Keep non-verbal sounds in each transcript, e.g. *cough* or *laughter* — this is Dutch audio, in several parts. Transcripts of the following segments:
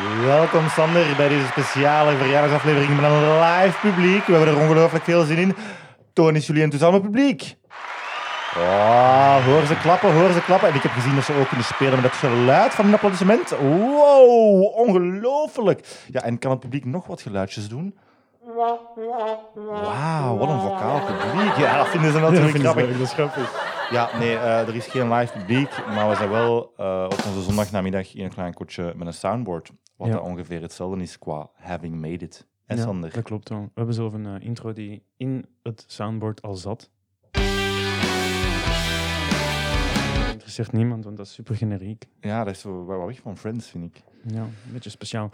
Welkom Sander bij deze speciale verjaardagsaflevering met een live publiek. We hebben er ongelooflijk veel zin in. Toon is jullie enthousiasme publiek. Oh, hoor ze klappen, hoor ze klappen. En ik heb gezien dat ze ook kunnen spelen met het geluid van een applaudissement. Wow, ongelooflijk. Ja, en kan het publiek nog wat geluidjes doen? Wauw, wat een vocaal publiek. Ja, dat vinden ze natuurlijk grappig. Dat is grappig. Ja, nee, eh, er is geen live publiek, maar we zijn wel eh, op onze zondagnamiddag in een klein kotje met een soundboard. Wat Ja. dat ongeveer hetzelfde is qua having made it. En Ja, Sander? dat klopt wel. We hebben zo een eh, intro die in het soundboard al zat. Dat interesseert niemand, want dat is super generiek. Ja, dat is zo wat weg van Friends, vind ik. Ja, een beetje speciaal.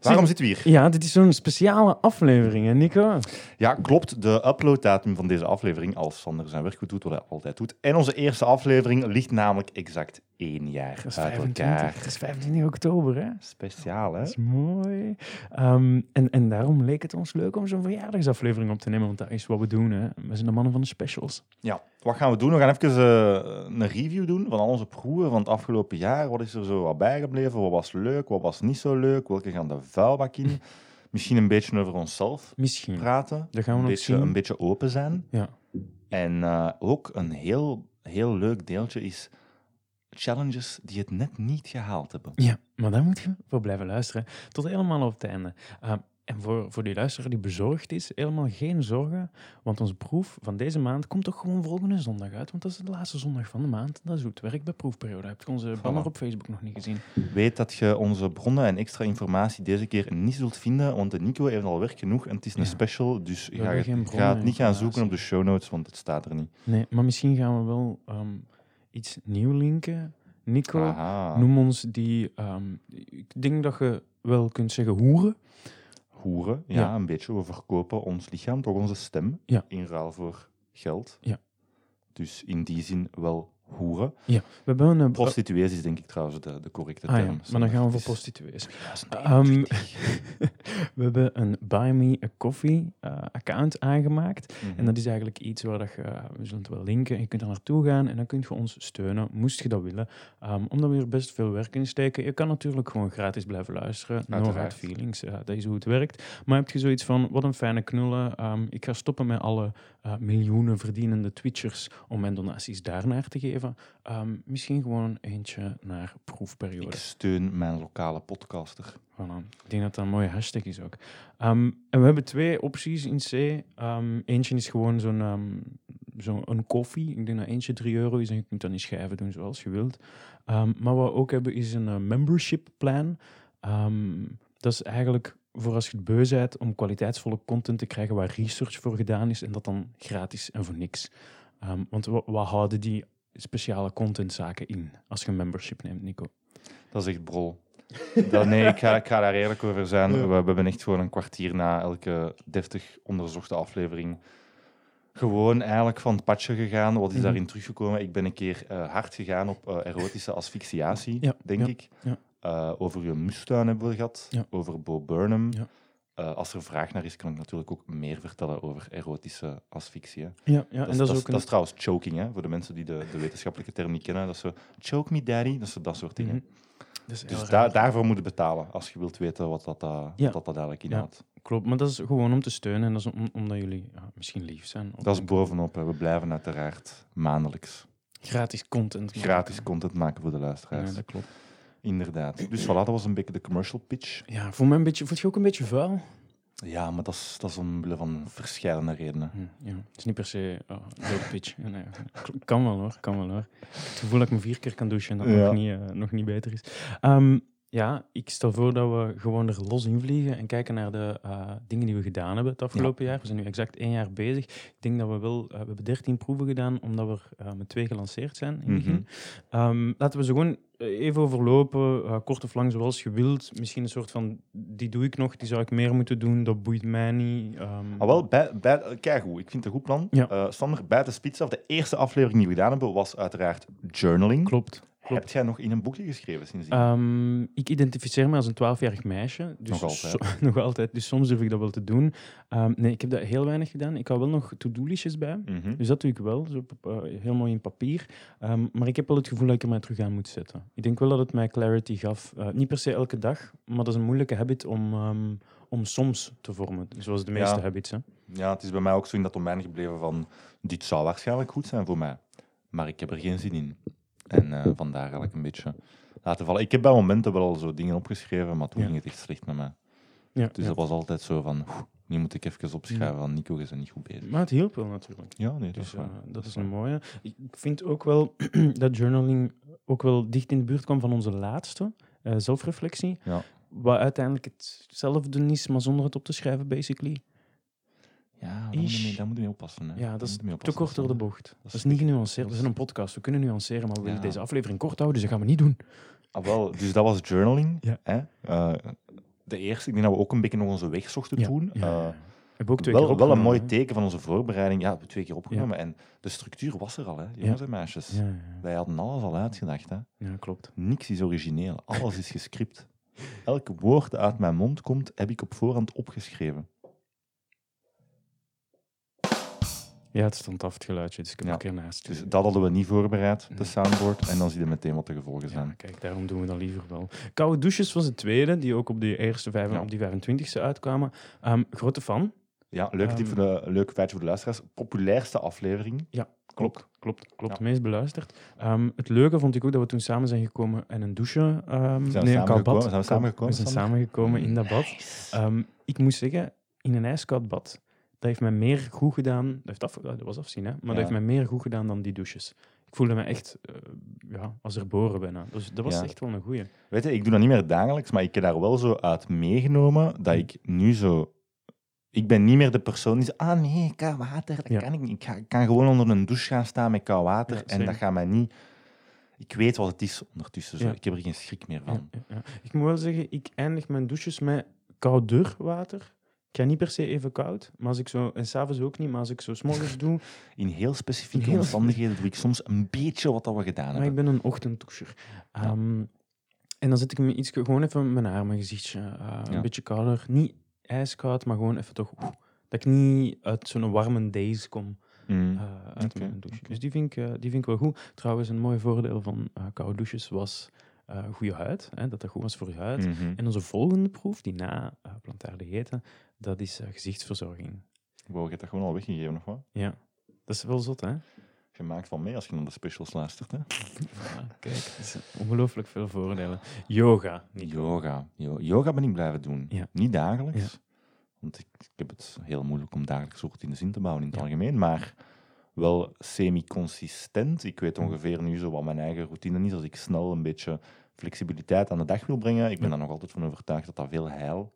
Waarom zitten we hier? Ja, dit is zo'n speciale aflevering, hè, Nico? Ja, klopt. De uploaddatum van deze aflevering, als Sander zijn werk goed doet, wat hij altijd doet. En onze eerste aflevering ligt namelijk exact één jaar uit 25, elkaar. het is 25 oktober, hè? Speciaal, hè? Dat is mooi. Ehm, en, en daarom leek het ons leuk om zo'n verjaardagsaflevering op te nemen, want dat is wat we doen, hè. We zijn de mannen van de specials. Ja, wat gaan we doen? We gaan even eh, een review doen van al onze proeven van het afgelopen jaar. Wat is er zo wat bijgebleven? Wat was leuk? Wat was niet zo leuk? Welke gaan de vuilbak in? *laughs* Misschien een beetje over onszelf Misschien. praten. Dat gaan we beetje, een beetje open zijn. Ja. En eh, ook een heel, heel leuk deeltje is challenges die het net niet gehaald hebben. Ja, maar daar moet je voor blijven luisteren. Tot helemaal op het einde. Uh, en voor, voor die luisteraar die bezorgd is, helemaal geen zorgen. Want onze proef van deze maand komt toch gewoon volgende zondag uit. Want dat is de laatste zondag van de maand. Dat is hoe het werkt bij proefperiode. Heb je onze banner op Facebook nog niet gezien? Weet dat je onze bronnen en extra informatie deze keer niet zult vinden, want de Nico heeft al werk genoeg en het is een Ja. special, dus We ga, hebben het- niet gaan zoeken op de show notes, want het staat er niet. Nee, maar misschien gaan we wel ehm, iets nieuw linken. Nico, Aha. noem ons die... ehm, ik denk dat je wel kunt zeggen hoeren. hoeren. Ja, Ja. een beetje. We verkopen ons lichaam, toch onze stem, Ja. in ruil voor geld. Ja. Dus in die zin wel hoeren. We hebben een... eh, Prostituees is denk ik trouwens de, de correcte ah, term. ja, maar dan gaan we voor prostituees. 2021. *laughs* *laughs* we hebben een Buy Me a Coffee eh, account aangemaakt. Mhm. En dat is eigenlijk iets waar dat je, we zullen het wel linken, je kunt daar naartoe gaan en dan kun je ons steunen, moest je dat willen. Ehm, omdat we er best veel werk in steken. Je kan natuurlijk gewoon gratis blijven luisteren. No hard feelings, ja, dat is hoe het werkt. Maar heb je zoiets van, wat een fijne knullen, ehm, ik ga stoppen met alle eh, miljoenen verdienende Twitchers om mijn donaties daarnaar te geven. Ehm, misschien gewoon eentje naar proefperiode. Ik steun mijn lokale podcaster. Ik denk dat dat een mooie hashtag is ook. Ehm, en we hebben twee opties in C. Ehm, eentje is gewoon zo'n zo'n een koffie. Ik denk dat eentje 3 euro is en je kunt dan in schijven doen zoals je wilt. Maar wat we ook hebben is een eh, membership plan. Dat is eigenlijk voor als je het beu bent om kwaliteitsvolle content te krijgen waar research voor gedaan is en dat dan gratis en voor niks. Want wat houden die speciale contentzaken in als je een membership neemt, Nico? Dat is echt brol. Dat, nee, ik ga, ik ga daar eerlijk over zijn. Ja. We, we hebben echt gewoon een kwartier na elke deftig onderzochte aflevering gewoon eigenlijk van het padje gegaan. Wat is Mhm. daarin teruggekomen? Ik ben een keer eh, hard gegaan op eh, erotische asphyxiatie, Ja, denk ja, ik. Eh, over je moestuin hebben we gehad. Over Bo Burnham. Als er vraag naar is, kan ik natuurlijk ook meer vertellen over erotische asphyxie. hè. Ja, ja dat, en is, dat is ook een... dat is trouwens choking, hè, voor de mensen die de, de wetenschappelijke term niet kennen. Dat zo, choke me daddy, dat, is dat soort dingen. Mhm. Dus daarvoor moet je betalen, als je wilt weten wat dat, eh, Ja. wat dat eigenlijk inhoudt. Klopt, maar dat is gewoon om te steunen en dat is om, omdat jullie ja, misschien lief zijn. Dat is bovenop. Hè. We blijven uiteraard maandelijks gratis content. maken. gratis content maken voor de luisteraars. Ja, dat klopt. Inderdaad. Dus voilà, dat was een beetje de commercial pitch. Ja, voel, me een beetje, voel je ook een beetje vuil? Ja, maar dat is, dat is omwille van verschillende redenen. Hm, ja. Het is niet per se oh, low pitch. Nee, kan wel hoor, kan wel hoor. Het gevoel dat ik me vier keer kan douchen en dat Ja. nog, niet, eh, nog niet beter is. Ehm, ja, ik stel voor dat we gewoon er los in vliegen en kijken naar de eh, dingen die we gedaan hebben het afgelopen jaar. We zijn nu exact één jaar bezig. Ik denk dat we wel, eh, we hebben 13 proeven gedaan, omdat we er eh, met twee gelanceerd zijn in het begin. Ehm, laten we ze gewoon even overlopen, kort of lang zoals je wilt. Misschien een soort van, die doe ik nog, die zou ik meer moeten doen, dat boeit mij niet. Ehm, Maar wel, bij, bij, kijk hoe, ik vind het een goed plan. Ja. Sander, bij de spits af, de eerste aflevering die we gedaan hebben, was uiteraard journaling. Klopt. Heb jij nog in een boekje geschreven sindsdien? Ehm, ik identificeer me als een 12-jarig meisje. Dus Nog altijd. so- *laughs* nog altijd. Dus soms durf ik dat wel te doen. Ehm, nee, ik heb dat heel weinig gedaan. Ik hou wel nog to-do-listjes bij. Mhm. Dus dat doe ik wel, zo eh, heel mooi in papier. Ehm, maar ik heb wel het gevoel dat ik er mij terug aan moet zetten. Ik denk wel dat het mij clarity gaf. Eh, niet per se elke dag, maar dat is een moeilijke habit om, om soms te vormen. Zoals de meeste Ja. habits. Hè. Ja, het is bij mij ook zo in dat domein gebleven van dit zou waarschijnlijk goed zijn voor mij, maar ik heb er geen zin in. En eh, vandaar eigenlijk een beetje laten vallen. Ik heb bij momenten wel al zo dingen opgeschreven, maar toen Ja. ging het echt slecht met mij. Ja, Dus ja. dat was altijd zo van, "Oeh, nu moet ik even opschrijven van Nico, je bent niet goed bezig. Maar het hielp wel natuurlijk. Ja, nee, dat Dus is eh, dat is waar. een mooie. Ik vind ook wel *clears throat* dat journaling ook wel dicht in de buurt kwam van onze laatste eh, zelfreflectie. Ja. Wat uiteindelijk hetzelfde is, maar zonder het op te schrijven, basically. Ja, daar moet, je mee, daar moet je mee oppassen. Hè. Ja, dat is te kort door de bocht. Dat is, is niet genuanceerd. We dat zijn een podcast, we kunnen nuanceren, maar we willen deze aflevering kort houden, dus dat gaan we niet doen. Ah, wel, dus dat was journaling. Ja. Hè? Eh, de eerste, ik denk dat we ook een beetje nog onze weg zochten toen. Ja. We hebben ook twee wel, keer wel een mooi opgenomen, teken van onze voorbereiding. Ja, we hebben twee keer opgenomen. En de structuur was er al, hè, jongens en meisjes. Wij hadden alles al uitgedacht. Hè. ja, klopt. Niks is origineel. Alles is gescript. Elk woord dat uit mijn mond komt, heb ik op voorhand opgeschreven. Ja, het stond af het geluidje, dus ik heb Ja. een keer naast. Dus dat hadden we niet voorbereid, de soundboard. En dan zie je meteen wat de gevolgen Ja, zijn. kijk, daarom doen we dat liever wel. Koude douches was de tweede, die ook op de eerste vijf en Ja. op die 25e uitkwamen. Ehm, grote fan. Ja, leuke, tip Ehm, voor de, leuke feitje voor de luisteraars. Populairste aflevering. Klopt, klopt, klopt. Ja. meest beluisterd. Ehm, het leuke vond ik ook dat we toen samen zijn gekomen en een douche... ehm Zijn we nee, een koud samengekomen? bad. Zijn we samengekomen, We zijn samengekomen in dat bad. Ik moet zeggen, in een ijskoud bad, heeft mij meer goed gedaan... Dat, heeft af, dat was afzien, hè? Maar dat heeft mij meer goed gedaan dan die douches. Ik voelde me echt eh, ja, als er boren bijna. Dus dat was Ja. echt wel een goeie. Weet je, ik doe dat niet meer dagelijks, maar ik heb daar wel zo uit meegenomen dat ik nu zo... Ik ben niet meer de persoon die zegt, ah nee, koud water, dat Ja. kan ik niet. Ik, ga, ik kan gewoon onder een douche gaan staan met koud water Ja, en dat gaat mij niet... Ik weet wat het is ondertussen, zo. Ja. ik heb er geen schrik meer van. Ik moet wel zeggen, ik eindig mijn douches met kouder water. Ik ga niet per se even koud, maar als ik zo, en s'avonds ook niet, maar als ik zo s'morgens doe, *laughs* In heel specifieke Heel omstandigheden doe ik soms een beetje wat dat we gedaan maar ik hebben. ben een ochtenddoucher. Ehm, en dan zet ik me iets, gewoon even mijn haar, mijn gezichtje, Ja. een beetje kouder. Niet ijskoud, maar gewoon even toch, dat ik niet uit zo'n warme days kom Mm. eh, uit Oké, mijn douche. Dus die vind, ik, eh, die vind ik wel goed. Trouwens, een mooi voordeel van koude douches was eh goede huid, hè, dat dat goed was voor je huid. Mhm. En onze volgende proef, die na uh, plantaire diëten, dat is eh, gezichtsverzorging. Wow, je hebt dat gewoon al weggegeven, of wat? Ja, dat is wel zot, hè? Je maakt van mee als je naar de specials luistert. Hè? Ja, kijk, zijn ongelooflijk veel voordelen. Yoga. Nico. Yoga. Yo- Yoga ben ik blijven doen. Ja. Niet dagelijks. Want ik, ik heb het heel moeilijk om dagelijks routines in te bouwen in het algemeen. Maar wel semi-consistent. Ik weet Mm. ongeveer nu zo wat mijn eigen routine is. Als ik snel een beetje flexibiliteit aan de dag wil brengen. Ik ben Ja. er nog altijd van overtuigd dat dat veel heil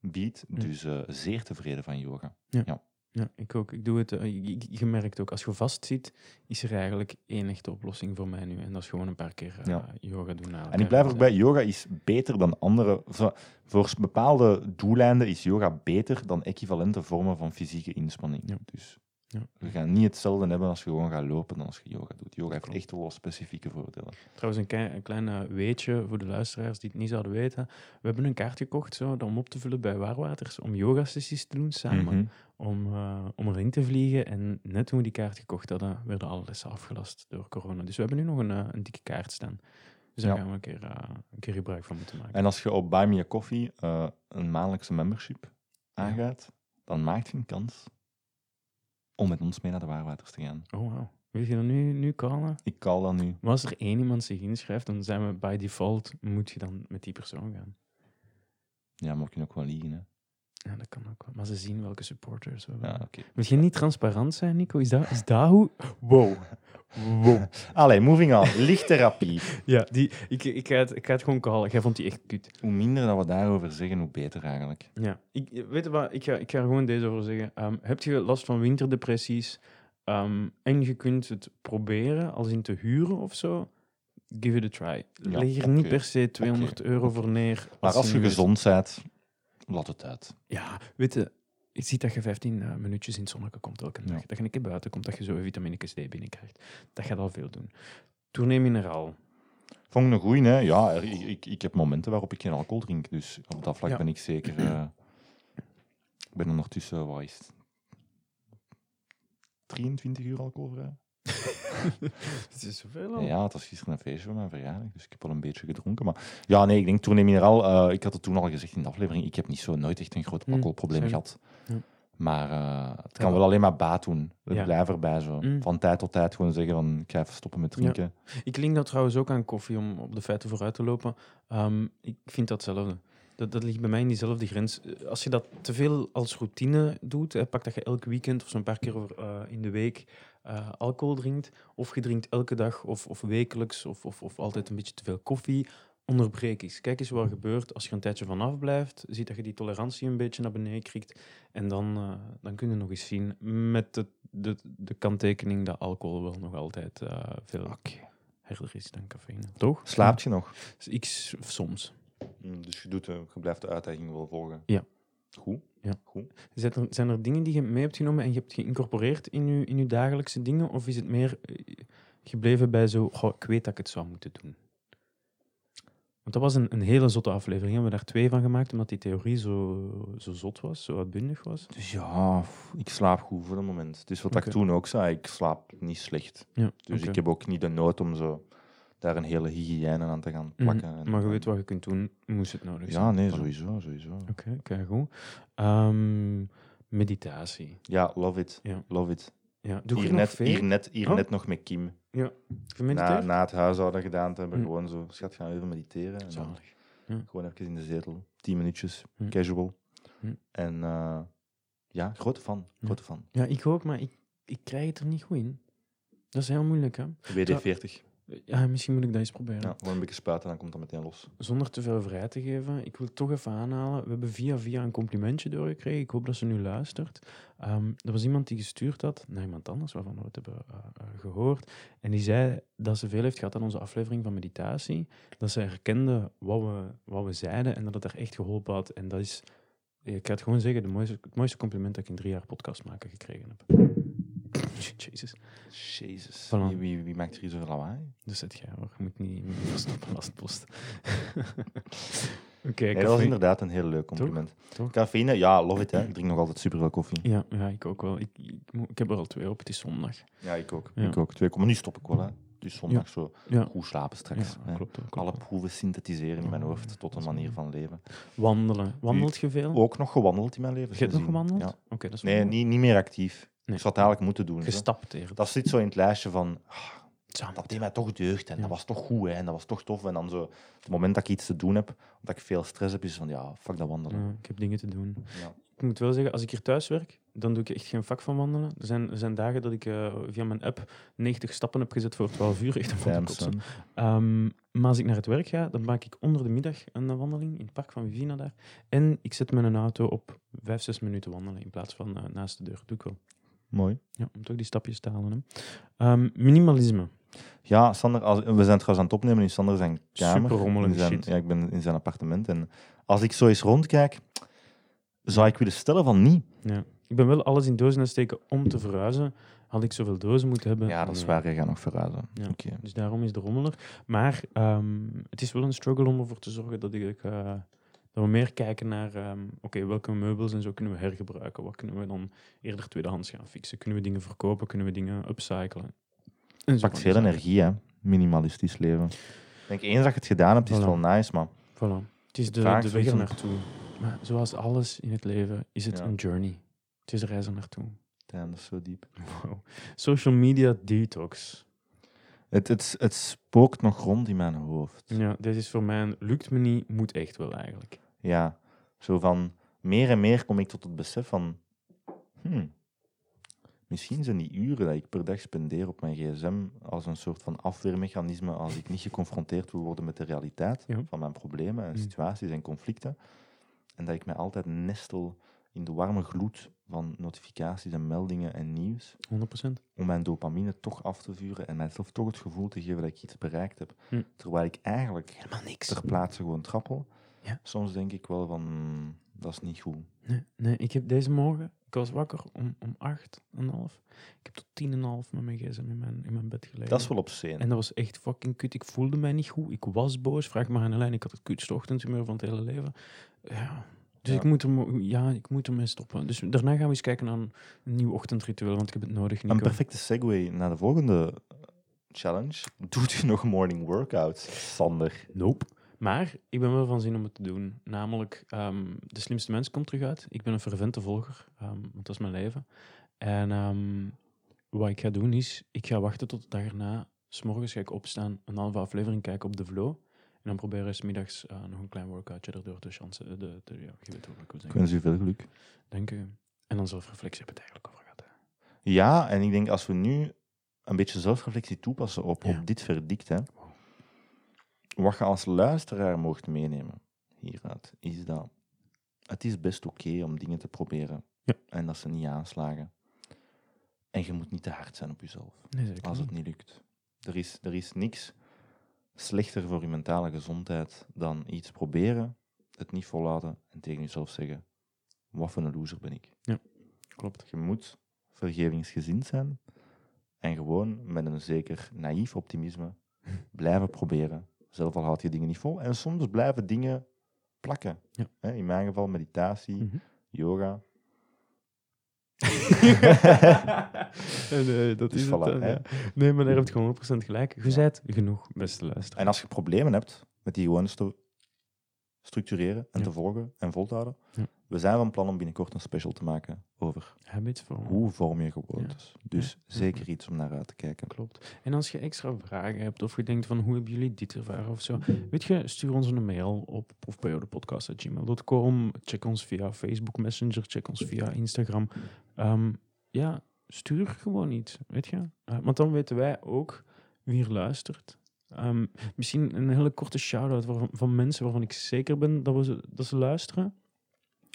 biedt. Ja. Dus eh, zeer tevreden van yoga. Ja, ik ook. Ik doe het. eh, je- merkt ook, als je vast zit, is er eigenlijk één echte oplossing voor mij nu. En dat is gewoon een paar keer eh, Ja. yoga doen. En ik blijf er ook bij, yoga is beter dan andere... Voor bepaalde doeleinden is yoga beter dan equivalente vormen van fysieke inspanning. Ja. Dus Ja. we gaan niet hetzelfde hebben als je gewoon gaat lopen dan als je yoga doet. Yoga heeft echt wel specifieke voordelen. Trouwens, een, klein eh, weetje voor de luisteraars die het niet zouden weten. We hebben een kaart gekocht zo, om op te vullen bij Waarwaters, om yoga-sessies te doen samen. Mhm. om, eh, om erin te vliegen. En net toen we die kaart gekocht hadden, werden alle lessen afgelast door corona. Dus we hebben nu nog een, eh, een dikke kaart staan. Dus daar Ja. gaan we een keer, een keer gebruik van moeten maken. En als je op Buy Me a Coffee een maandelijkse membership aangaat, dan maakt je een kans om met ons mee naar de Waarwaters te gaan. Oh, wow. Wil je dat nu, nu callen? Ik call dan nu. Maar als er één iemand zich inschrijft, dan zijn we by default, moet je dan met die persoon gaan. Ja, maar we kunnen ook wel liegen. Hè. Ja, dat kan ook wel. Maar ze zien welke supporters we Ja, hebben. je niet transparant zijn, Nico? Is dat, is dat hoe... Wow. Wow. Allee, moving on. Lichttherapie. Ja, die, ik, ik, ga het, ik ga het gewoon callen. Jij vond die echt kut. Hoe minder dat we daarover zeggen, hoe beter eigenlijk. Ja, ik, weet je wat, ik ga, ik ga er gewoon deze over zeggen. Ehm, heb je last van winterdepressies ehm, en je kunt het proberen, als in te huren of zo, give it a try. Ja, Leg er niet per se 200 euro voor neer. Maar als je nu- gezond bent, laat het uit. Ja, weet je, ik zie dat je 15 eh, minuutjes in het zonnetje komt elke dag. Ja. Dat je een keer buiten komt, dat je zo vitamine D binnenkrijgt. Dat gaat al veel doen. Tournee mineraal. Vond ik een goeie, hè? Ja, ik, ik, ik heb momenten waarop ik geen alcohol drink. Dus op dat vlak Ja. ben ik zeker... eh, ik ben ondertussen, wat is het? 23 uur alcoholvrij. *laughs* Het is zoveel Ja, het was gisteren een feestje van mijn verjaardag, dus ik heb wel een beetje gedronken. Maar ja, nee, ik denk Tournee Mineraal, eh, ik had het toen al gezegd in de aflevering, ik heb niet zo nooit echt een groot Mm, alcoholprobleem gehad. Ja. Maar eh, het Ja. kan wel alleen maar baat doen. Ja. blijf erbij zo. Mm. Van tijd tot tijd gewoon zeggen van, ik ga even stoppen met drinken. Ik link dat trouwens ook aan koffie om op de feiten vooruit te lopen. Ehm, ik vind dat hetzelfde. Dat, dat ligt bij mij in diezelfde grens. Eh, Als je dat te veel als routine doet, hè, pak dat je elk weekend of zo'n paar keer over, in de week eh, alcohol drinkt, of je drinkt elke dag of, of wekelijks of, of, of altijd een beetje te veel koffie, onderbreek eens. Kijk eens wat er gebeurt als je er een tijdje vanaf blijft. Ziet dat je die tolerantie een beetje naar beneden kriegt. En dan, eh, dan kun je nog eens zien met de, de, de kanttekening dat alcohol wel nog altijd eh, veel herder is dan cafeïne. Toch? Slaapt je nog? Ik soms. Mm, Dus je, doet, de- je blijft de uitdaging wel volgen? Ja. Goed. Ja. Goed. Zijn er, zijn er dingen die je mee hebt genomen en je hebt geïncorporeerd in je, in je dagelijkse dingen? Of is het meer eh, gebleven bij zo, "Goh, ik weet dat ik het zou moeten doen? Want dat was een, een hele zotte aflevering. We hebben daar twee van gemaakt, omdat die theorie zo, zo zot was, zo uitbundig was. Dus ja, ik slaap goed voor het moment. Is wat ik toen ook zei, ik slaap niet slecht. Ja, Dus ik heb ook niet de nood om zo daar een hele hygiëne aan te gaan plakken. Mhm. En- Maar je weet wat je kunt doen, moest het nodig zijn. Ja, nee, sowieso, sowieso. Oké, kijk goed. Ehm, meditatie. Ja, love it. Ja. Love it. Ja, doe je Hier net, hier, net, hier Oh. net nog met Kim. Na, Gemediteerd? na het huishouden gedaan te hebben, Hm. gewoon zo, schat, gaan we even mediteren. Zalig. gewoon even in de zetel, tien minuutjes, Hm. casual. Hm. En eh, ja, grote fan, Ja. grote fan. Ja, ik ook, maar ik, ik krijg het er niet goed in. Dat is heel moeilijk, hè? WD-40. Ja, misschien moet ik dat eens proberen. Ja, gewoon een beetje spuiten, dan komt dat meteen los. Zonder te veel vrij te geven, ik wil het toch even aanhalen. We hebben via via een complimentje doorgekregen. Ik hoop dat ze nu luistert. Ehm, er was iemand die gestuurd had naar iemand anders, waarvan we het hebben eh, eh, gehoord. En die zei dat ze veel heeft gehad aan onze aflevering van meditatie. Dat ze herkende wat we, wat we zeiden en dat het haar echt geholpen had. En dat is, ik ga het gewoon zeggen, de mooiste, het mooiste compliment dat ik in drie jaar podcast maken gekregen heb. *laughs* Jezus. Jezus. Wie, wie, wie maakt er hier zoveel lawaai? Dus zet jij hoor. Je moet niet, niet verstoppen als post. *laughs* Oké, Nee, dat was inderdaad een heel leuk compliment. Toch? Cafeïne, ja, love it. Hè. Ik drink nog altijd superveel koffie. Ja, ja, ik ook wel. Ik, ik, ik heb er al twee op. Het is zondag. Ja, ik ook. Ja. Ik ook. Twee, maar nu stop ik wel. Hè. Dus zondag zo Ja, goed slapen straks. ja klopt. klopt, Alle proeven synthetiseren in mijn hoofd tot een manier van leven. Wandelen. Wandelt je veel? Ook nog gewandeld in mijn leven. je hebt nog gewandeld? Ja. Oké, dat is Nee, niet, niet meer actief. Nee. Ik zou het eigenlijk moeten doen. Gestapt. Dat zit zo in het lijstje van, ah, dat deed mij toch deugd en Ja. dat was toch goed hè, en dat was toch tof. En dan zo, het moment dat ik iets te doen heb, omdat ik veel stress heb, is van, ja, fuck dat wandelen. Ja, ik heb dingen te doen. Ja. Ik moet wel zeggen, als ik hier thuis werk, dan doe ik echt geen vak van wandelen. Er zijn, er zijn dagen dat ik eh, via mijn app 90 stappen heb gezet voor 12 uur. *laughs* Echt een van de. Ehm, maar als ik naar het werk ga, dan maak ik onder de middag een wandeling in het park van Vivina daar. En ik zet mijn auto op 5, 6 minuten wandelen in plaats van eh, naast de deur. Doe ik wel. Mooi. Ja, om toch die stapjes te halen. Hè. Ehm, minimalisme. Ja, Sander, als, we zijn trouwens aan het opnemen in Sander zijn kamer. Super zijn, shit. Ja, ik ben in zijn appartement. En als ik zo eens rondkijk, zou ik willen stellen van niet. Ja. Ik ben wel alles in dozen aan het steken om te verhuizen. Had ik zoveel dozen moeten hebben? Ja, dat is waar. Je gaat nog verhuizen. Ja. Dus daarom is de rommeler. Maar ehm, het is wel een struggle om ervoor te zorgen dat, ik, eh, dat we meer kijken naar ehm, oké, welke meubels en zo kunnen we hergebruiken. Wat kunnen we dan eerder tweedehands gaan fixen? Kunnen we dingen verkopen? Kunnen we dingen upcyclen? En zo pakt veel energie, hè. Minimalistisch leven. Ik denk, eens dat je het gedaan hebt, is het wel nice, maar... Voilà. Het is de, de weg er naartoe. Maar zoals alles in het leven is het Ja. een journey. Het is reis er naartoe. Damn, dat is zo diep. Wow. Social media detox. Het, het, het spookt nog rond in mijn hoofd. Ja, dit is voor mij een lukt me niet, moet echt wel eigenlijk. Ja, zo van... Meer en meer kom ik tot het besef van... hmm, misschien zijn die uren dat ik per dag spendeer op mijn gsm als een soort van afweermechanisme als ik niet geconfronteerd wil worden met de realiteit Ja. van mijn problemen en Mm. situaties en conflicten. En dat ik mij altijd nestel in de warme gloed van notificaties en meldingen en nieuws. 100%. om mijn dopamine toch af te vuren en mijzelf toch het gevoel te geven dat ik iets bereikt heb. Hm. Terwijl ik eigenlijk Helemaal niks. ter plaatse gewoon trappel. Ja. Soms denk ik wel van, hmm, Dat is niet goed. Nee, nee, ik heb deze morgen, ik was wakker om, om acht en half. Ik heb tot tien en half met mijn gsm in mijn, in mijn bed gelegen. Dat is wel obscene. En dat was echt fucking kut. Ik voelde mij niet goed. Ik was boos. Vraag maar aan Helene. Ik had het kutste ochtendhumeur van het hele leven. Ja. Dus Ja. ik moet, mo- ja, ik moet ermee stoppen. Dus daarna gaan we eens kijken naar een, een nieuw ochtendritueel, want ik heb het nodig. Een perfecte segue naar de volgende challenge. Doet u nog morning workouts, Sander? Nope. Maar ik ben wel van zin om het te doen. Namelijk, ehm, De Slimste Mens komt terug uit. Ik ben een fervente volger, ehm, want dat is mijn leven. En ehm, wat ik ga doen is, ik ga wachten tot de dag erna. S'morgens ga ik opstaan, een halve aflevering kijken op de flow. En dan proberen we 's middags eh, nog een klein workoutje erdoor te chansen. De, de, ja, je weet wat ik wil Ik wens u veel geluk. Dank u. En dan zelfreflectie heb ik het eigenlijk over gehad. hè. Ja, en ik denk als we nu een beetje zelfreflectie toepassen op, Ja. op dit verdict, hè, wat je als luisteraar mocht meenemen hieruit, is dat het is best oké om dingen te proberen Ja. en dat ze niet aanslagen. En je moet niet te hard zijn op jezelf Nee, als het niet. niet lukt. Er is, er is niks slechter voor je mentale gezondheid dan iets proberen, het niet volhouden en tegen jezelf zeggen: wat voor een loser ben ik. Klopt. Je moet vergevingsgezind zijn en gewoon met een zeker naïef optimisme *laughs* blijven proberen. Zelf al houd je dingen niet vol. En soms blijven dingen plakken. Ja. In mijn geval meditatie, Mhm. yoga. Nee, dat Dus is voilà, het. ja. Nee, maar daar heb je 100% gelijk. Je Ja. bent genoeg, beste luisteraar. En als je problemen hebt met die gewoon eens te structureren en Ja. te volgen en vol te houden, Ja. we zijn van plan om binnenkort een special te maken over hoe vorm je gewoontes. Dus zeker iets om naar uit te kijken. Klopt. En als je extra vragen hebt of je denkt van hoe hebben jullie dit ervaren of zo, weet je, stuur ons een mail op profperiodepodcast.gmail.com. Check ons via Facebook Messenger, check ons via Instagram. Ehm, ja, stuur gewoon iets, weet je. Eh, want dan weten wij ook wie er luistert. Ehm, misschien een hele korte shout-out van, van mensen waarvan ik zeker ben dat, we ze, dat ze luisteren.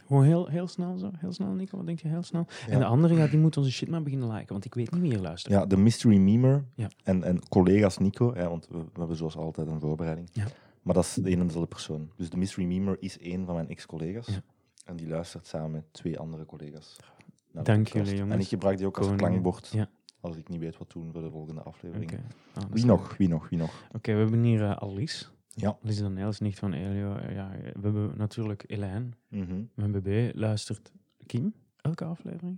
Gewoon heel, heel snel zo. Heel snel, Nico. Wat denk je? Heel snel. En de Ja. andere, ja, die moet onze shit maar beginnen liken. Want ik weet niet wie er luistert. Ja, de mystery memer Ja. en, en collega's Nico, hè, want we, we hebben zoals altijd een voorbereiding. Ja. Maar dat is de een en dezelfde persoon. Dus de mystery memer is één van mijn ex-collega's. Ja. En die luistert samen met twee andere collega's. de Dank jullie, jongens. En ik gebruik die ook als Koningen. klankbord. Ja. Als ik niet weet wat doen voor de volgende aflevering. Ah, Wie is nog? leuk. Wie nog? Wie nog? Oké, we hebben hier eh, Alice. Ja. Alice Daniels, nicht van Elio. Eh, Ja, we hebben natuurlijk Elaine. Mhm. Mijn bb luistert Kim elke aflevering.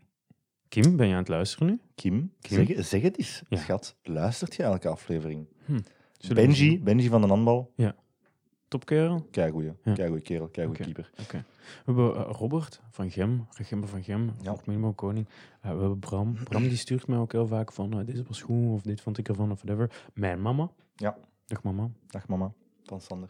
Kim, ben je aan het luisteren nu? Kim, Kim? Zeg, zeg het eens. Ja. Schat, luistert je elke aflevering? We Benji? Benji van de handbal. Topkerel. Keigoeie. Ja. Keigoeie kerel, Oké. keeper. Oké. We hebben eh, Robert van Gem, Regember van Gem, Ja. minimaal koning. Eh, we hebben Bram. Bram die stuurt mij ook heel vaak van, eh, dit was goed, of dit vond ik ervan, of whatever. Mijn mama. Ja. Dag mama. Dag mama, van Sander.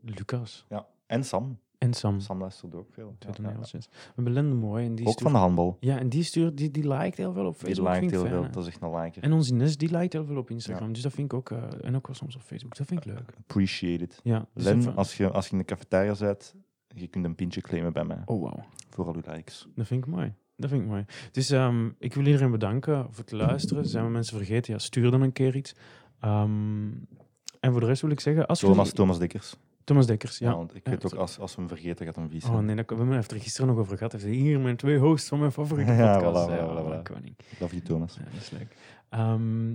Lucas. Ja. En Sam. En Sam. Sam luistert ook veel. Twee Ja, ja, ja. toneeltjes. We hebben Mooi en die Ook stuurt... van de handbal. Ja, en die stuurt, die, die liked heel veel op Die Facebook. liked vind ik heel veel. Dat is echt een liker. En onze Ines, die liked heel veel op Instagram. Dus dat vind ik ook... eh, en ook wel soms op Facebook. Dat vind ik leuk. Appreciate it. Ja. dus Len, als je, als je in de cafetaria bent, je kunt een pintje claimen bij mij. Oh, wauw. Voor al uw likes. Dat vind ik mooi. Dat vind ik mooi. Dus ehm, ik wil iedereen bedanken voor het luisteren. Zijn we mensen vergeten? Ja, stuur dan een keer iets. Ehm, en voor de rest wil ik zeggen... Als Thomas, jullie- Thomas Dekkers. Thomas Dekkers, Ja, ja. want ik Ja, weet ook, als, als we hem vergeten, gaat hem vies Oh nee, dat, we hebben het er gisteren nog over gehad. Hij zei, hier mijn twee hosts van mijn favoriete *laughs* Ja, podcast. voilà, Ja, voilà, voilà. koning. Love you, Thomas. Ja, dat is leuk. Ehm,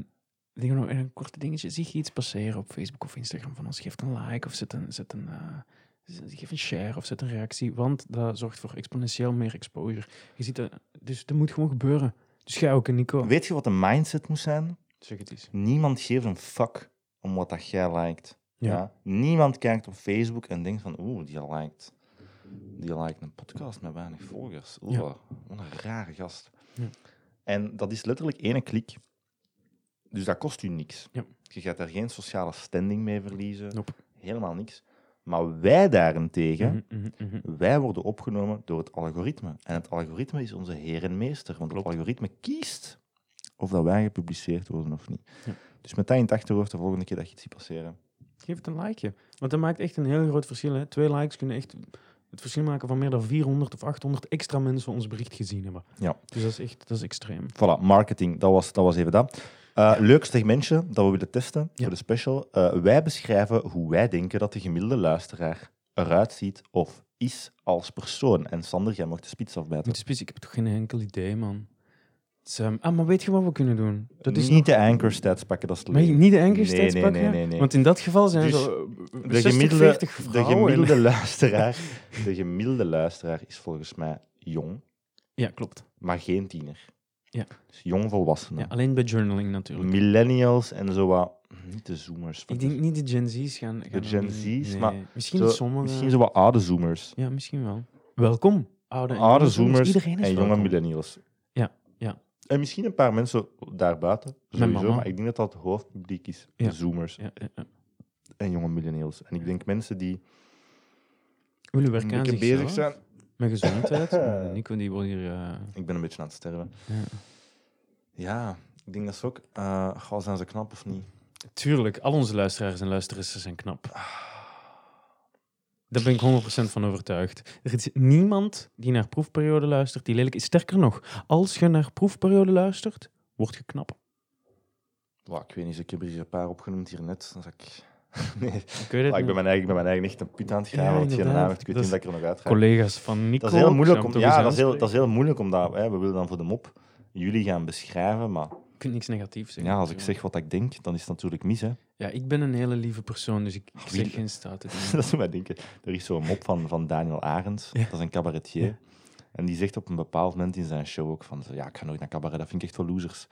ik denk nog een korte dingetje. Zie je iets passeren op Facebook of Instagram van ons? Geef een like of zet een, zet een, eh, geef een share of zet een reactie. Want dat zorgt voor exponentieel meer exposure. Je ziet dat, dus dat moet gewoon gebeuren. Dus ga ook, en Nico. Weet je wat de mindset moet zijn? Zeg het eens. Niemand geeft een fuck om wat dat jij liked. Ja. Ja. Niemand kijkt op Facebook en denkt van, oeh, die liked. Die een podcast met weinig volgers. Oeh, Ja. wat een rare gast. Ja. En dat is letterlijk één klik. Dus dat kost u niks. Ja. Je gaat daar geen sociale standing mee verliezen. Nope. Helemaal niks. Maar wij daarentegen, Mhm, mhm, mhm. wij worden opgenomen door het algoritme. En het algoritme is onze heer en meester. Want Klopt. het algoritme kiest of dat wij gepubliceerd worden of niet. Ja. Dus met dat in het achterhoofd de volgende keer dat je iets ziet passeren. Geef het een likeje. Want dat maakt echt een heel groot verschil. Hè. Twee likes kunnen echt het verschil maken van meer dan 400 of 800 extra mensen ons bericht gezien hebben. Ja. Dus dat is echt dat is extreem. Voilà, marketing, dat was, dat was even dat. Eh leuk segmentje dat we willen testen Ja. voor de special. Eh, wij beschrijven hoe wij denken dat de gemiddelde luisteraar eruit ziet of is als persoon. En Sander, jij mag de spits afbijten. De spits, ik heb toch geen enkel idee, man. Het ehm, ah, maar weet je wat we kunnen doen? Dat is niet nog- de anchor stats pakken, dat is te Maar leuk. niet de enkele Nee, nee, pakken? nee, nee, nee. Want in dat geval zijn Dus zo De 60, gemiddelde, 40 de gemiddelde *laughs* luisteraar, de gemiddelde luisteraar is volgens mij jong, Ja, klopt. maar geen tiener. Ja. Dus jong volwassenen. Ja, alleen bij journaling natuurlijk. Millennials en zo wat, niet de zoomers. Ik denk niet de Gen Z's gaan... gaan Gen er- Z's, maar Misschien Zo, sommige... Misschien zo wat oude zoomers. Ja, misschien wel. Welkom, oude Oude zoomers en jonge millennials. En misschien een paar mensen daarbuiten, sowieso, maar ik denk dat dat het hoofdpubliek is. Ja. De zoomers Ja, en jonge millennials. En ik denk mensen die een werken aan bezig zijn. met gezondheid. *laughs* Nico, die wil hier... eh, Ik ben een beetje aan het sterven. ja. Ja, ik denk dat ze ook... goh, zijn ze knap of niet? Tuurlijk, al onze luisteraars en luisteraressen zijn knap. Daar ben ik 100% van overtuigd. Er is niemand die naar proefperiode luistert die lelijk is. Sterker nog, als je naar proefperiode luistert, word je knap. Wow, ik weet niet, ik heb er hier een paar opgenoemd hier net. Dan zag ik... *laughs* nee, Ik weet het Ah, ik, ben mijn eigen, ik ben mijn eigen echt een put aan het graven. want inderdaad. naam heeft. Ik weet Dat niet is dat ik er nog uit ga. Collega's van Nico. Dat is heel moeilijk om, ja, dat is heel, dat is heel moeilijk omdat hè, we willen dan voor de mop jullie gaan beschrijven, maar. Je kunt niks negatiefs zeggen. ja, als ik zeg wat ik denk, dan is het natuurlijk mis. Hè. Ja, ik ben een hele lieve persoon, dus ik, ik zeg geen *laughs* dingen. dat doet mij denken. Er is zo'n mop van, van Daniel Arends, Ja. dat is een cabaretier. Ja. En die zegt op een bepaald moment in zijn show ook van, ja, ik ga nooit naar cabaret, dat vind ik echt voor losers.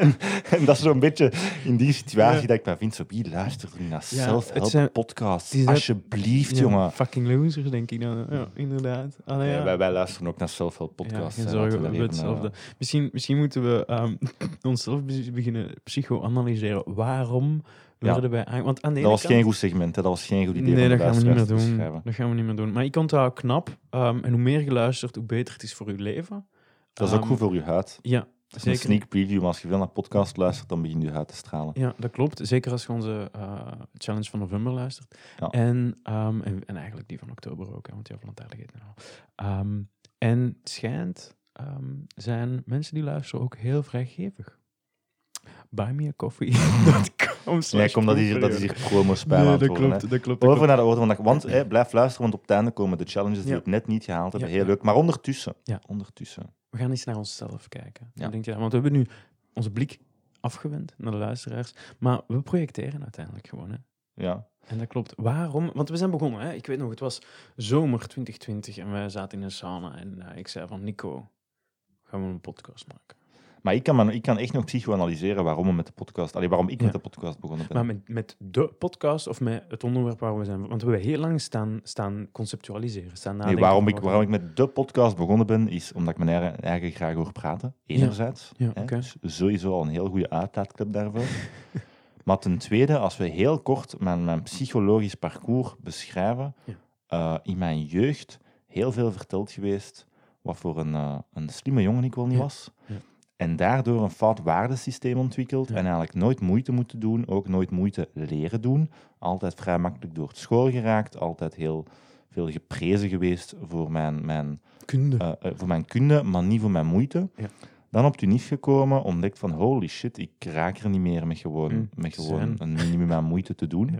en, *laughs* en dat is zo'n beetje in die situatie Ja. dat ik mij vind, zo, wie luistert er naar zijn- podcasts? Alsjeblieft, jongen. Fucking losers, denk ik dan. Ja, inderdaad. Allee, ja. wij, wij luisteren ook naar self-help Ja, podcasts. zorgen, we hetzelfde. eh, Misschien, misschien moeten we ehm, *clears throat* onszelf be- beginnen psychoanalyseren. Waarom Ja. aan... Want aan de dat was kant... geen goed segment, hè. dat was geen goed idee Nee, dat gaan we niet meer doen. Dat gaan we niet meer doen. Maar ik onthoud knap. ehm, en hoe meer je luistert, hoe beter het is voor je leven. Dat is ook Ehm, goed voor je huid. Ja, Dat is een zeker. sneak preview, maar als je veel naar podcast luistert, dan begint je huid te stralen. Ja, dat klopt. Zeker als je onze eh, challenge van november luistert. Ja. En, ehm, en, en eigenlijk die van oktober ook, hè, want die van Lantaardigheid al. Ehm, en het schijnt zijn mensen die luisteren ook heel vrijgevig. Buymeacoffee.com Ja, kom, dat hier, dat is hier promo-spam aan Nee, dat klopt, dat klopt. dat Over klopt. naar de orde van de. Want hè, blijf luisteren, want op het einde komen de challenges die we het net niet gehaald hebben. Heel leuk. Maar ondertussen. Ja. ondertussen. We gaan eens naar onszelf kijken. Ja. Denk je? Want we hebben nu onze blik afgewend naar de luisteraars. Maar we projecteren uiteindelijk gewoon. Hè. Ja. En dat klopt. Waarom? Want we zijn begonnen. Hè? Ik weet nog, het was zomer 2020 en wij zaten in een sauna. En eh, ik zei van, Nico, gaan we een podcast maken? Maar ik kan, me- ik kan echt nog psychoanalyseren waarom we met de podcast... Allee, waarom ik Ja. met de podcast begonnen ben. Maar met, met de podcast of met het onderwerp waar we zijn... Want we hebben heel lang staan, staan conceptualiseren, staan Nee, nadenken. waarom, van ik, waarom ik met de podcast begonnen ben, is omdat ik mijn eigen, graag hoor praten. Enerzijds. Ja, oké. dus sowieso al een heel goede uitlaatklep daarvoor. *laughs* maar ten tweede, als we heel kort mijn, mijn psychologisch parcours beschrijven. Ja. eh, in mijn jeugd heel veel verteld geweest wat voor een, eh, een slimme jongen ik wel niet Ja, was. ja. En daardoor een fout waardesysteem ontwikkeld. Ja. En eigenlijk nooit moeite moeten doen, ook nooit moeite leren doen. Altijd vrij makkelijk door het school geraakt. Altijd heel veel geprezen geweest voor mijn, mijn, Kunde. eh, eh, voor mijn kunde, maar niet voor mijn moeite. Ja. Dan op Tunis gekomen, ontdekt van holy shit, ik raak er niet meer met gewoon, Mm, met gewoon zijn. een minimum aan moeite te doen. Ja.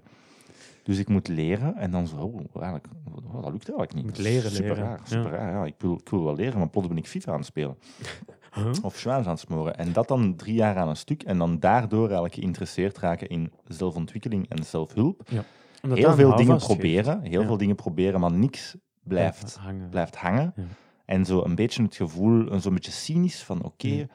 Dus ik moet leren en dan zo, oh, eigenlijk, oh, dat lukt eigenlijk niet. moet leren super leren, Raar, ja. super raar, ja. Ik, wil, ik wil wel leren, maar plots ben ik FIFA aan het spelen. Huh? Of Schwaans aan het smoren. En dat dan drie jaar aan een stuk. En dan daardoor eigenlijk geïnteresseerd raken in zelfontwikkeling en zelfhulp. Omdat Heel veel dingen proberen. Heel Ja. veel dingen proberen, maar niks blijft hangen. blijft hangen. Ja. En zo een beetje het gevoel, een zo'n beetje cynisch van oké, Ja.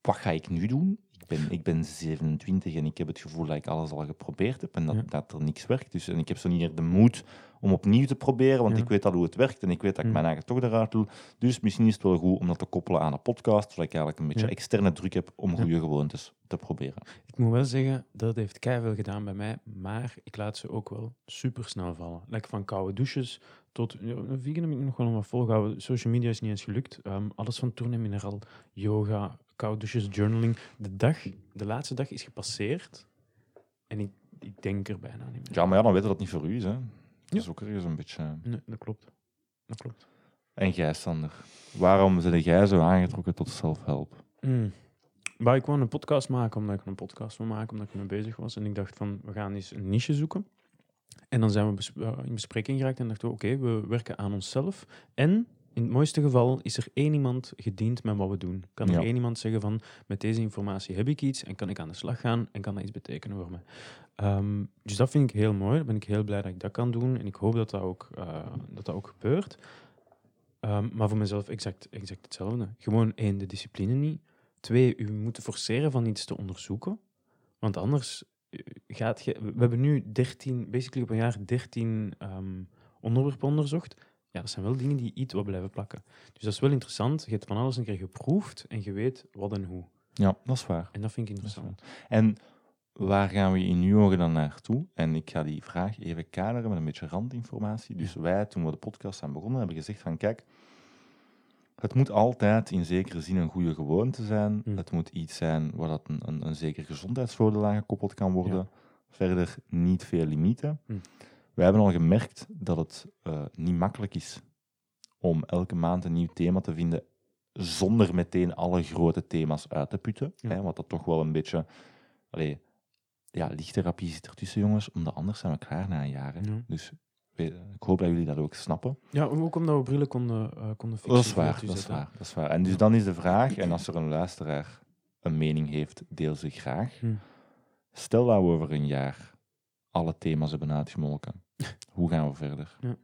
wat ga ik nu doen? Ik ben, ik ben 27 en ik heb het gevoel dat ik alles al geprobeerd heb en dat, Ja. dat er niks werkt. Dus, en ik heb zo niet meer de moed om opnieuw te proberen, want Ja. ik weet al hoe het werkt en ik weet dat ik mijn eigen toch eruit doe. Dus misschien is het wel goed om dat te koppelen aan een podcast, zodat ik eigenlijk een beetje externe druk heb om goede gewoontes te proberen. Ik moet wel zeggen, dat heeft veel gedaan bij mij, maar ik laat ze ook wel super snel vallen. Like van koude douches tot vegan heb ik nog wel wat volgehouden. Social media is niet eens gelukt. Ehm, alles van tourne mineral, yoga, koude douches, journaling. De dag, de laatste dag is gepasseerd en ik, ik denk er bijna niet meer. Ja, maar ja, dan weten dat het niet voor u is. Hè. Dat is ook ergens een beetje... Nee, dat klopt. Dat klopt. En jij, Sander, waarom ben jij zo aangetrokken tot self-help? Mm. Maar ik wou een podcast maken omdat ik een podcast wil maken, omdat ik mee bezig was. En ik dacht van, we gaan eens een niche zoeken. En dan zijn we eh, in bespreking geraakt en dachten we, oké, we werken aan onszelf. En in het mooiste geval is er één iemand gediend met wat we doen. Kan er Ja. één iemand zeggen van, met deze informatie heb ik iets en kan ik aan de slag gaan en kan dat iets betekenen voor me. Ehm, dus dat vind ik heel mooi. Daar ben ik heel blij dat ik dat kan doen. En ik hoop dat dat ook, eh, dat dat ook gebeurt. Ehm, maar voor mezelf exact, exact hetzelfde. Gewoon één, de discipline niet. Twee, u moet forceren van iets te onderzoeken. Want anders eh, gaat je... We hebben nu 13, basically op een jaar 13 ehm, onderwerpen onderzocht. Ja, dat zijn wel dingen die iets wat blijven plakken. Dus dat is wel interessant. Je hebt van alles een keer geproefd en je weet wat en hoe. Ja, dat is waar. En dat vind ik interessant. En waar gaan we in uw ogen dan naartoe? En ik ga die vraag even kaderen met een beetje randinformatie. Dus wij, toen we de podcast zijn begonnen, hebben gezegd van kijk, het moet altijd in zekere zin een goede gewoonte zijn. Hm. Het moet iets zijn waar dat een, een, een zeker gezondheidsvoordeel aan gekoppeld kan worden. Verder niet veel limieten. Hm. Wij hebben al gemerkt dat het eh, niet makkelijk is om elke maand een nieuw thema te vinden zonder meteen alle grote thema's uit te putten. Ja. Hè, wat dat toch wel een beetje... Allee, ja, lichttherapie zit ertussen, jongens, omdat anders zijn we klaar na een jaar. Ja. Dus ik hoop dat jullie dat ook snappen. Ja, ook omdat we brillen konden, eh konden fixen. Dat is waar, dat is waar, dat is waar. En dus dan is de vraag, en als er een luisteraar een mening heeft, deel ze graag. Hm. Stel dat we over een jaar alle thema's hebben uitgemolken. Hoe gaan we verder? Ja.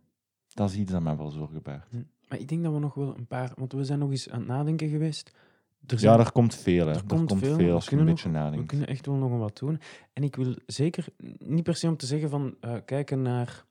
Dat is iets dat mij wel zorgen baart. Maar ik denk dat we nog wel een paar... Want we zijn nog eens aan het nadenken geweest. Er Ja, er komt veel. Hè. er Er, komt komt, veel, veel, we als je een beetje We nadenkt. kunnen echt wel nog wat doen. En ik wil zeker niet per se om te zeggen van eh, kijken naar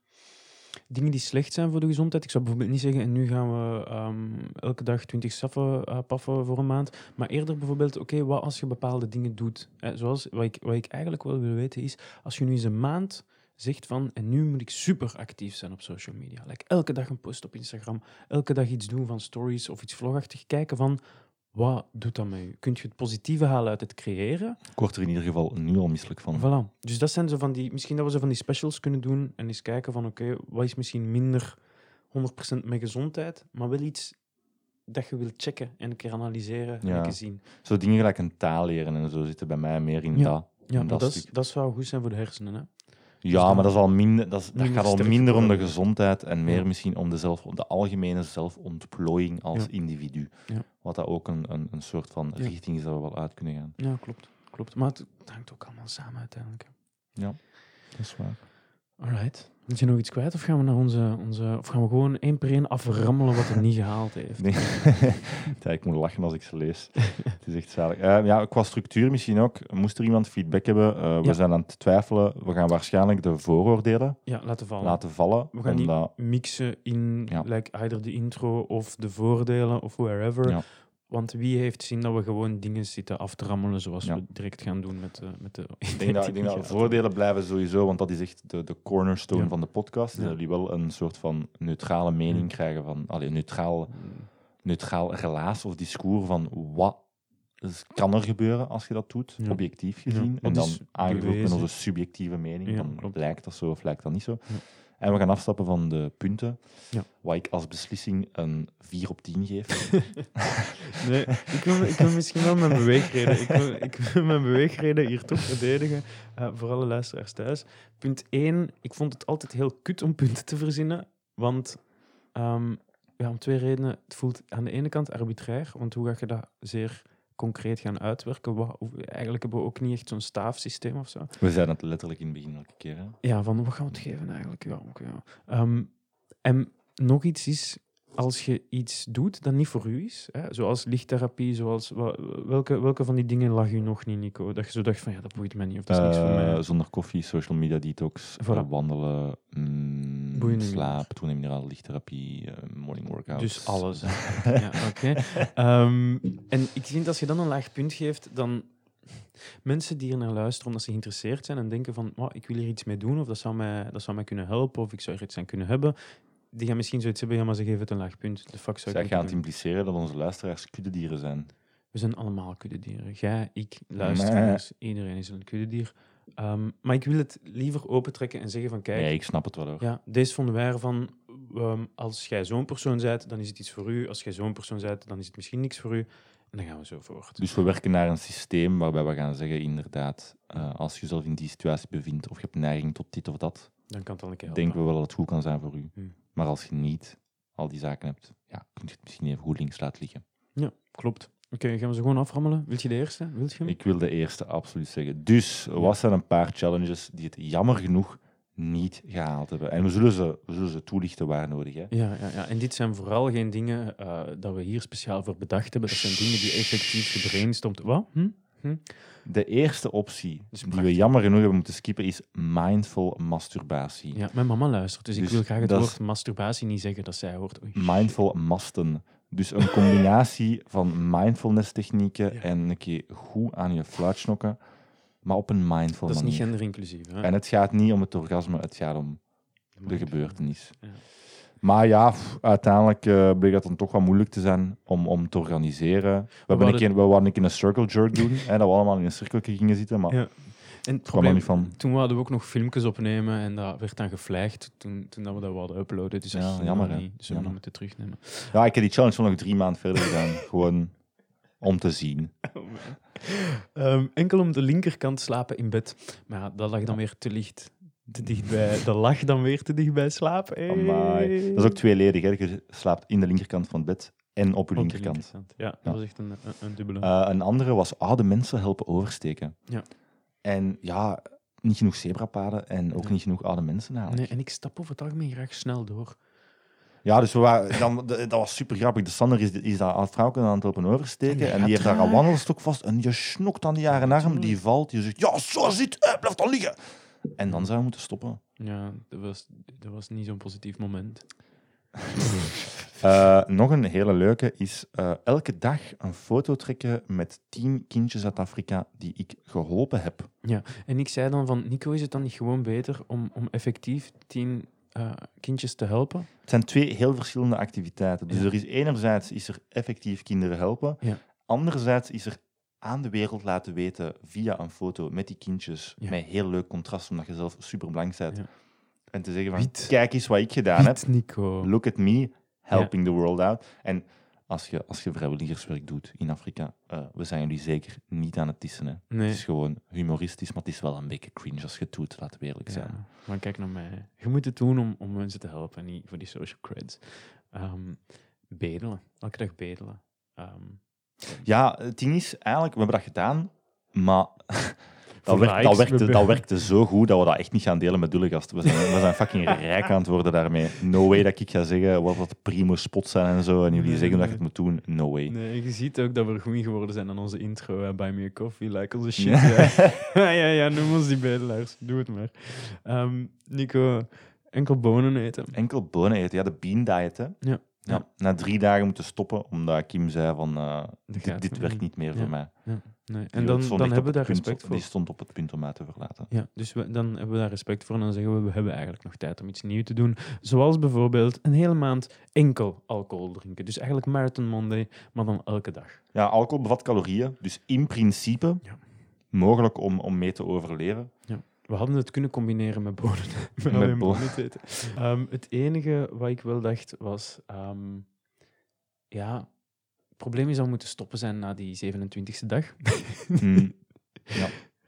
dingen die slecht zijn voor de gezondheid. Ik zou bijvoorbeeld niet zeggen, en nu gaan we ehm, elke dag 20 saffen eh, paffen voor een maand. Maar eerder bijvoorbeeld, oké, wat als je bepaalde dingen doet? Eh, zoals wat ik, wat ik eigenlijk wel wil weten is, als je nu eens een maand zegt van, en nu moet ik super actief zijn op social media. Like elke dag een post op Instagram, elke dag iets doen van stories of iets vlogachtig. Kijken van, wat doet dat met je? Kunt je het positieve halen uit het creëren? Ik word er in ieder geval nu al misselijk van. Voilà. Dus dat zijn zo van die... Misschien dat we zo van die specials kunnen doen en eens kijken van oké, wat is misschien minder 100% met gezondheid, maar wel iets dat je wilt checken en een keer analyseren en Ja. een keer zien. Zo dingen gelijk een taal leren en zo zitten bij mij meer in Ja. dat. Ja, dat dat, is, dat zou goed zijn voor de hersenen. Hè? Ja, dan maar dat, is al minder, dat, is- dat minder gaat al minder om de gezondheid en meer Ja. misschien om de, zelf, de algemene zelfontplooiing als Ja. individu. Ja. Wat dat ook een, een, een soort van Ja. richting is dat we wel uit kunnen gaan. Ja, klopt. klopt. Maar het hangt ook allemaal samen uiteindelijk. hè. Dat is waar. Alright. Moet je nog iets kwijt of gaan we naar onze... onze of gaan we gewoon één per één aframmelen wat er niet gehaald heeft? Nee. *laughs* ja, ik moet lachen als ik ze lees. *laughs* het is echt zalig. Eh, ja, qua structuur misschien ook. Moest er iemand feedback hebben? Eh, we Ja. zijn aan het twijfelen. We gaan waarschijnlijk de vooroordelen Ja, laten vallen. laten vallen. We gaan niet omdat, mixen in Ja. like, either de intro of de voordelen of wherever. Want wie heeft zin dat we gewoon dingen zitten af te rammelen zoals Ja. we direct gaan doen met, de met de... ik denk dat, ik denk dat *laughs* voordelen blijven sowieso, want dat is echt de, de cornerstone Ja. van de podcast. Ja. Dat jullie wel een soort van neutrale mening Mm. krijgen van, allee, een neutraal, neutraal relaas of discours van wat kan er gebeuren als je dat doet, objectief gezien. en dan aangevuld met onze subjectieve mening. Klopt. lijkt dat zo of lijkt dat niet zo. En we gaan afstappen van de punten, Ja. wat ik als beslissing een 4 op 10 geef. *laughs* *laughs* Nee, ik wil, ik wil misschien wel mijn beweegreden. Ik wil, ik wil mijn beweegreden hier toch verdedigen. eh, voor alle luisteraars thuis. Punt 1. Ik vond het altijd heel kut om punten te verzinnen. Want ehm, ja, om twee redenen. Het voelt aan de ene kant arbitrair. Want hoe ga je dat zeer concreet gaan uitwerken? Wat, eigenlijk hebben we ook niet echt zo'n staafsysteem of zo. we zeiden het letterlijk in het begin elke keer. Hè? Ja, van wat gaan we het geven eigenlijk? Ja, oké, ja. Ehm, en nog iets is, als je iets doet dat niet voor u is, hè, zoals lichttherapie, zoals, welke, welke van die dingen lag u nog niet, Nico? Dat je zo dacht van, ja, dat boeit mij niet, of dat is niks voor mij. Eh, zonder koffie, social media detox, Voilà. eh, wandelen, mm, Boeiende slaap, minerale lichttherapie, eh, morning workouts. Dus alles. *laughs* ja, oké. Ehm, en ik vind als je dan een laag punt geeft, dan mensen die er naar luisteren omdat ze geïnteresseerd zijn en denken van, "Wauw, ik wil hier iets mee doen, of dat zou, mij, dat zou mij kunnen helpen, of ik zou er iets aan kunnen hebben, die gaan misschien zoiets hebben, ja, maar ze geven het een laag punt. De fuck zou Zij ik gaan het impliceren dat onze luisteraars kuddedieren zijn. We zijn allemaal kuddedieren. Jij, ik, luisteraars, iedereen is een kuddedier. Ehm, maar ik wil het liever opentrekken en zeggen van, kijk, Nee, ik snap het wel hoor. ja, deze vonden wij ervan. ehm, als jij zo'n persoon bent, dan is het iets voor u. Als jij zo'n persoon bent, dan is het misschien niks voor u. En dan gaan we zo voort. Dus we werken naar een systeem waarbij we gaan zeggen, inderdaad, eh, als je jezelf in die situatie bevindt of je hebt neiging tot dit of dat, Dan kan het al een keer helpen. denken we wel dat het goed kan zijn voor u. Hm. Maar als je niet al die zaken hebt, ja, kun je het misschien even goed links laten liggen. Ja, klopt. Oké, gaan we ze gewoon aframmelen? Wil je de eerste? Wil je hem? Ik wil de eerste absoluut zeggen. Dus, wat zijn een paar challenges die het jammer genoeg niet gehaald hebben? En we zullen ze, we zullen ze toelichten waar nodig. Hè? Ja, ja, ja, en dit zijn vooral geen dingen eh, dat we hier speciaal voor bedacht hebben. Dat zijn dingen die effectief gebrainstormd... Wat? Hm? De eerste optie die we jammer genoeg hebben moeten skippen is mindful masturbatie. Ja, mijn mama luistert, dus, ik Dus wil graag het woord masturbatie niet zeggen dat zij hoort. Oei. Mindful masten. Dus een combinatie van mindfulness technieken Ja. en een keer goed aan je fluit snokken, maar op een mindful Dat is niet manier. genderinclusief. Hè? En het gaat niet om het orgasme, het gaat om de gebeurtenis. Ja. Maar ja, pff, uiteindelijk eh, bleek dat dan toch wel moeilijk te zijn om, om te organiseren. We, hebben een wouden- keer, we wilden een keer een circle jerk doen, hè, dat we allemaal in een cirkel gingen zitten, maar Ja. En het kwam probleem, niet van. toen wouden we ook nog filmpjes opnemen en dat werd dan geflaagd toen, toen dat we dat wilden uploaden. Dus Ja, jammer, niet. Dus we Jammer. moeten terugnemen. Ja, ik heb die challenge nog drie maanden verder gedaan, *laughs* gewoon om te zien. *laughs* Ehm, enkel om de linkerkant slapen in bed. Maar ja, dat lag dan weer te licht. Te dichtbij. *laughs* Dat lag dan weer te dicht bij slaap. Hey. Amai. Dat is ook tweeledig, hè. je slaapt in de linkerkant van het bed en op je linkerkant. linkerkant. Ja, dat was echt een, een, een dubbele. Eh, een andere was oude mensen helpen oversteken. Ja. En ja, niet genoeg zebrapaden en ook niet genoeg oude mensen eigenlijk. nee, en ik stap over het algemeen graag snel door. Ja, dus we waren, dan, dat was super grappig. De Sander is, is daar oud vrouwke aan het helpen oversteken. En die En die heeft daar een wandelstok vast. En je snokt aan die jaren arm. Die valt. Je zegt, ja, zo zit. Eh, blijf dan liggen. En dan zou je moeten stoppen. Ja, dat was, dat was niet zo'n positief moment. *laughs* Eh, nog een hele leuke is eh, elke dag een foto trekken met tien kindjes uit Afrika die ik geholpen heb. En ik zei dan van, Nico, is het dan niet gewoon beter om, om effectief tien eh, kindjes te helpen? Het zijn twee heel verschillende activiteiten. Dus Ja. er is enerzijds is er effectief kinderen helpen. Ja. Anderzijds is er aan de wereld laten weten via een foto met die kindjes. Ja. Met heel leuk contrast, omdat je zelf super bent. En te zeggen van, Wiet. kijk eens wat ik gedaan heb. Nico. Look at me, helping the world out. En als je, als je vrijwilligerswerk doet in Afrika, eh, we zijn jullie zeker niet aan het tissen. Hè. Nee. Het is gewoon humoristisch, maar het is wel een beetje cringe als je het doet, laten we eerlijk zijn. Ja, maar kijk naar mij. Je moet het doen om, om mensen te helpen, niet voor die social creds. Ehm, bedelen. Elke dag bedelen. Ehm, Ja, het ding is, eigenlijk, we hebben dat gedaan, maar *laughs* dat, werkt, dat, werkte, we- dat werkte zo goed dat we dat echt niet gaan delen met Dullegast. We zijn, we zijn fucking *laughs* rijk aan het worden daarmee. No way dat ik ga zeggen wat wat primo spots zijn en zo, en jullie Nee, zeggen dat je het moet doen. No way. nee, je ziet ook dat we goed geworden zijn aan onze intro. hè, Buy me a coffee, like onze *laughs* shit. Ja. *laughs* Ja, ja, ja, noem ons die bedelaars. Doe het maar. Ehm, Nico, enkel bonen eten. Enkel bonen eten, ja, de bean diet. Hè. Ja. Ja, na drie dagen moeten stoppen, omdat Kim zei van, eh, dit, werkt niet meer Ja. voor mij. Nee. Die En dan, dan hebben we daar respect voor. Die stond op het punt om mij te verlaten. Ja, dus we, dan hebben we daar respect voor en dan zeggen we, we hebben eigenlijk nog tijd om iets nieuws te doen. Zoals bijvoorbeeld een hele maand enkel alcohol drinken. Dus eigenlijk Marathon Monday, maar dan elke dag. Ja, alcohol bevat calorieën, dus in principe Ja. mogelijk om, om mee te overleven. We hadden het kunnen combineren met bonen. *laughs* met Met bonen eten. Ehm, het enige wat ik wel dacht was... ehm, ja, het probleem is dat we moeten stoppen zijn na die 27e dag. *laughs* Hmm.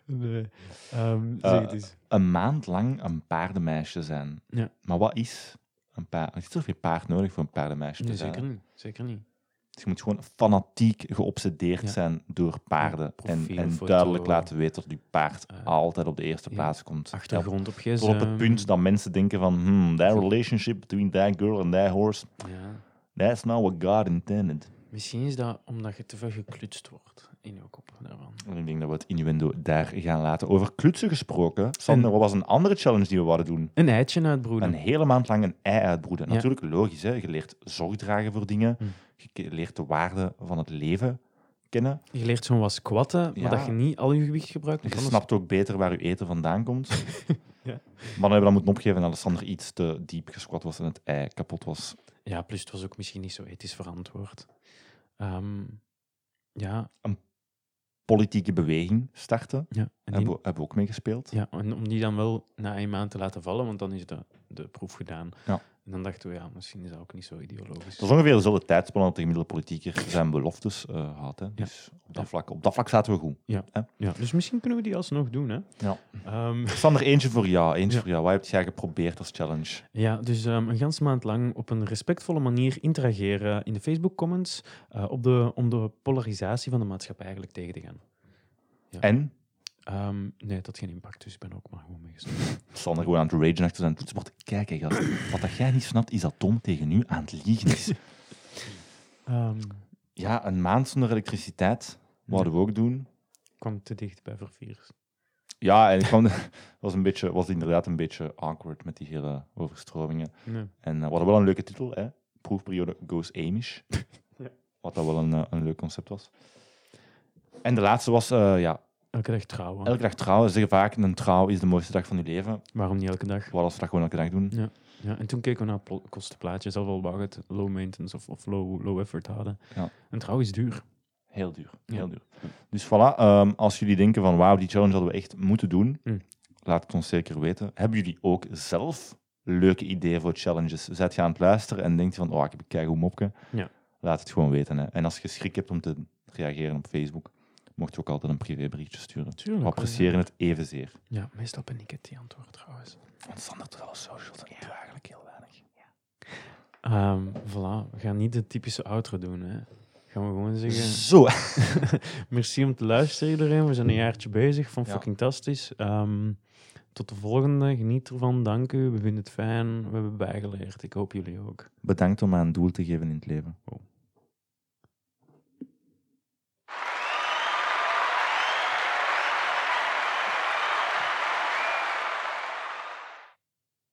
Nee. Ehm, Eh, zeg het eens. een maand lang een paardenmeisje zijn. Ja. Maar wat is een paard? Er is toch veel paard nodig voor een paardenmeisje Nee, te zijn? zeker niet. Zeker niet. Je moet gewoon fanatiek geobsedeerd Ja. zijn door paarden. En, en duidelijk laten weten dat je paard altijd op de eerste ja, plaats komt. Achtergrond op tot op het punt dat mensen denken van hmm, that relationship between that girl and that horse, Ja. that's not what God intended. Misschien is dat omdat je te veel geklutst wordt in je kop daarvan. En ik denk dat we het innuendo daar gaan laten. Over klutsen gesproken, Sander, wat was een andere challenge die we wilden doen? Een eitje uitbroeden. Een hele maand lang een ei uitbroeden. Natuurlijk logisch, hè? je leert zorg dragen voor dingen. Hm. Je leert de waarde van het leven kennen. Je leert zo'n wat squatten, Ja. maar dat je niet al je gewicht gebruikt. Je anders- snapt ook beter waar je eten vandaan komt. *laughs* Ja. Maar dan hebben we dat moeten opgeven en Alexander iets te diep gesquat was en het ei kapot was. Ja, plus het was ook misschien niet zo ethisch verantwoord. Ehm, ja, Politieke beweging starten. ja. En die, Hebben, we, hebben we ook meegespeeld. ja, en om die dan wel na een maand te laten vallen, want dan is de, de proef gedaan. Ja. En dan dachten we, ja, misschien is dat ook niet zo ideologisch. Dat is ongeveer dezelfde tijdspanne dat de gemiddelde politicus zijn beloftes eh had. Hè. Dus op, dat Ja. vlak, op dat vlak zaten we goed. Ja, dus misschien kunnen we die alsnog doen, hè. Ja. Ehm, *laughs* Sander, eentje voor jou. Eentje Ja. voor jou. Wat heb jij geprobeerd als challenge? Ja, dus ehm, een ganse maand lang op een respectvolle manier interageren in de Facebook-comments eh, op de, om de polarisatie van de maatschappij eigenlijk tegen te gaan. En Ehm, nee, dat had geen impact, dus ik ben ook maar gewoon meegestopt. *laughs* Sander gewoon aan het ragen achter zijn toetsenbord. Kijk, hè, gast. Wat dat jij niet snapt, is dat Tom tegen u aan het liegen is. *laughs* Ehm, Ja, een maand zonder elektriciteit. Wouden we ook doen. kwam te dicht bij verviers. Ja, en ik kwam, *laughs* was, een beetje, was inderdaad een beetje awkward met die hele overstromingen. Nee. En uh, we hadden wel een leuke titel, hè? Proefperiode Goes Amish. Ja. Wat dat wel een, uh, een leuk concept was. En de laatste was, uh, ja, Elke dag trouwen. elke dag trouwen. Ze zeggen vaak, een trouw is de mooiste dag van je leven. Waarom niet elke dag? Wat als we dat gewoon elke dag doen? Ja, en toen keken we naar kostenplaatjes, al wel wou het low maintenance of, of low, low effort hadden. Ja. En trouw is duur. Heel duur, Ja. heel duur. Dus voilà, ehm, als jullie denken van wauw, die challenge hadden we echt moeten doen, Mm. laat het ons zeker weten. Hebben jullie ook zelf leuke ideeën voor challenges? Zet je aan het luisteren en denkt je van, oh, ik heb een keigoed mopje? Ja. Laat het gewoon weten. Hè. En als je schrik hebt om te reageren op Facebook, mocht je ook altijd een privéberichtje sturen. Tuurlijk. We appreciëren het evenzeer. Ja, meestal ben ik het die antwoord trouwens. Want Sander doet alle socials en ik doe eigenlijk heel weinig. Ehm voilà, we gaan niet de typische outro doen. Hè. Gaan we gewoon zeggen. Zo. *laughs* Merci om te luisteren, iedereen. We zijn een jaartje bezig. Van Ja. fucking fantastisch. Ehm, tot de volgende. Geniet ervan. Dank u. We vinden het fijn. We hebben bijgeleerd. Ik hoop jullie ook. Bedankt om mij een doel te geven in het leven.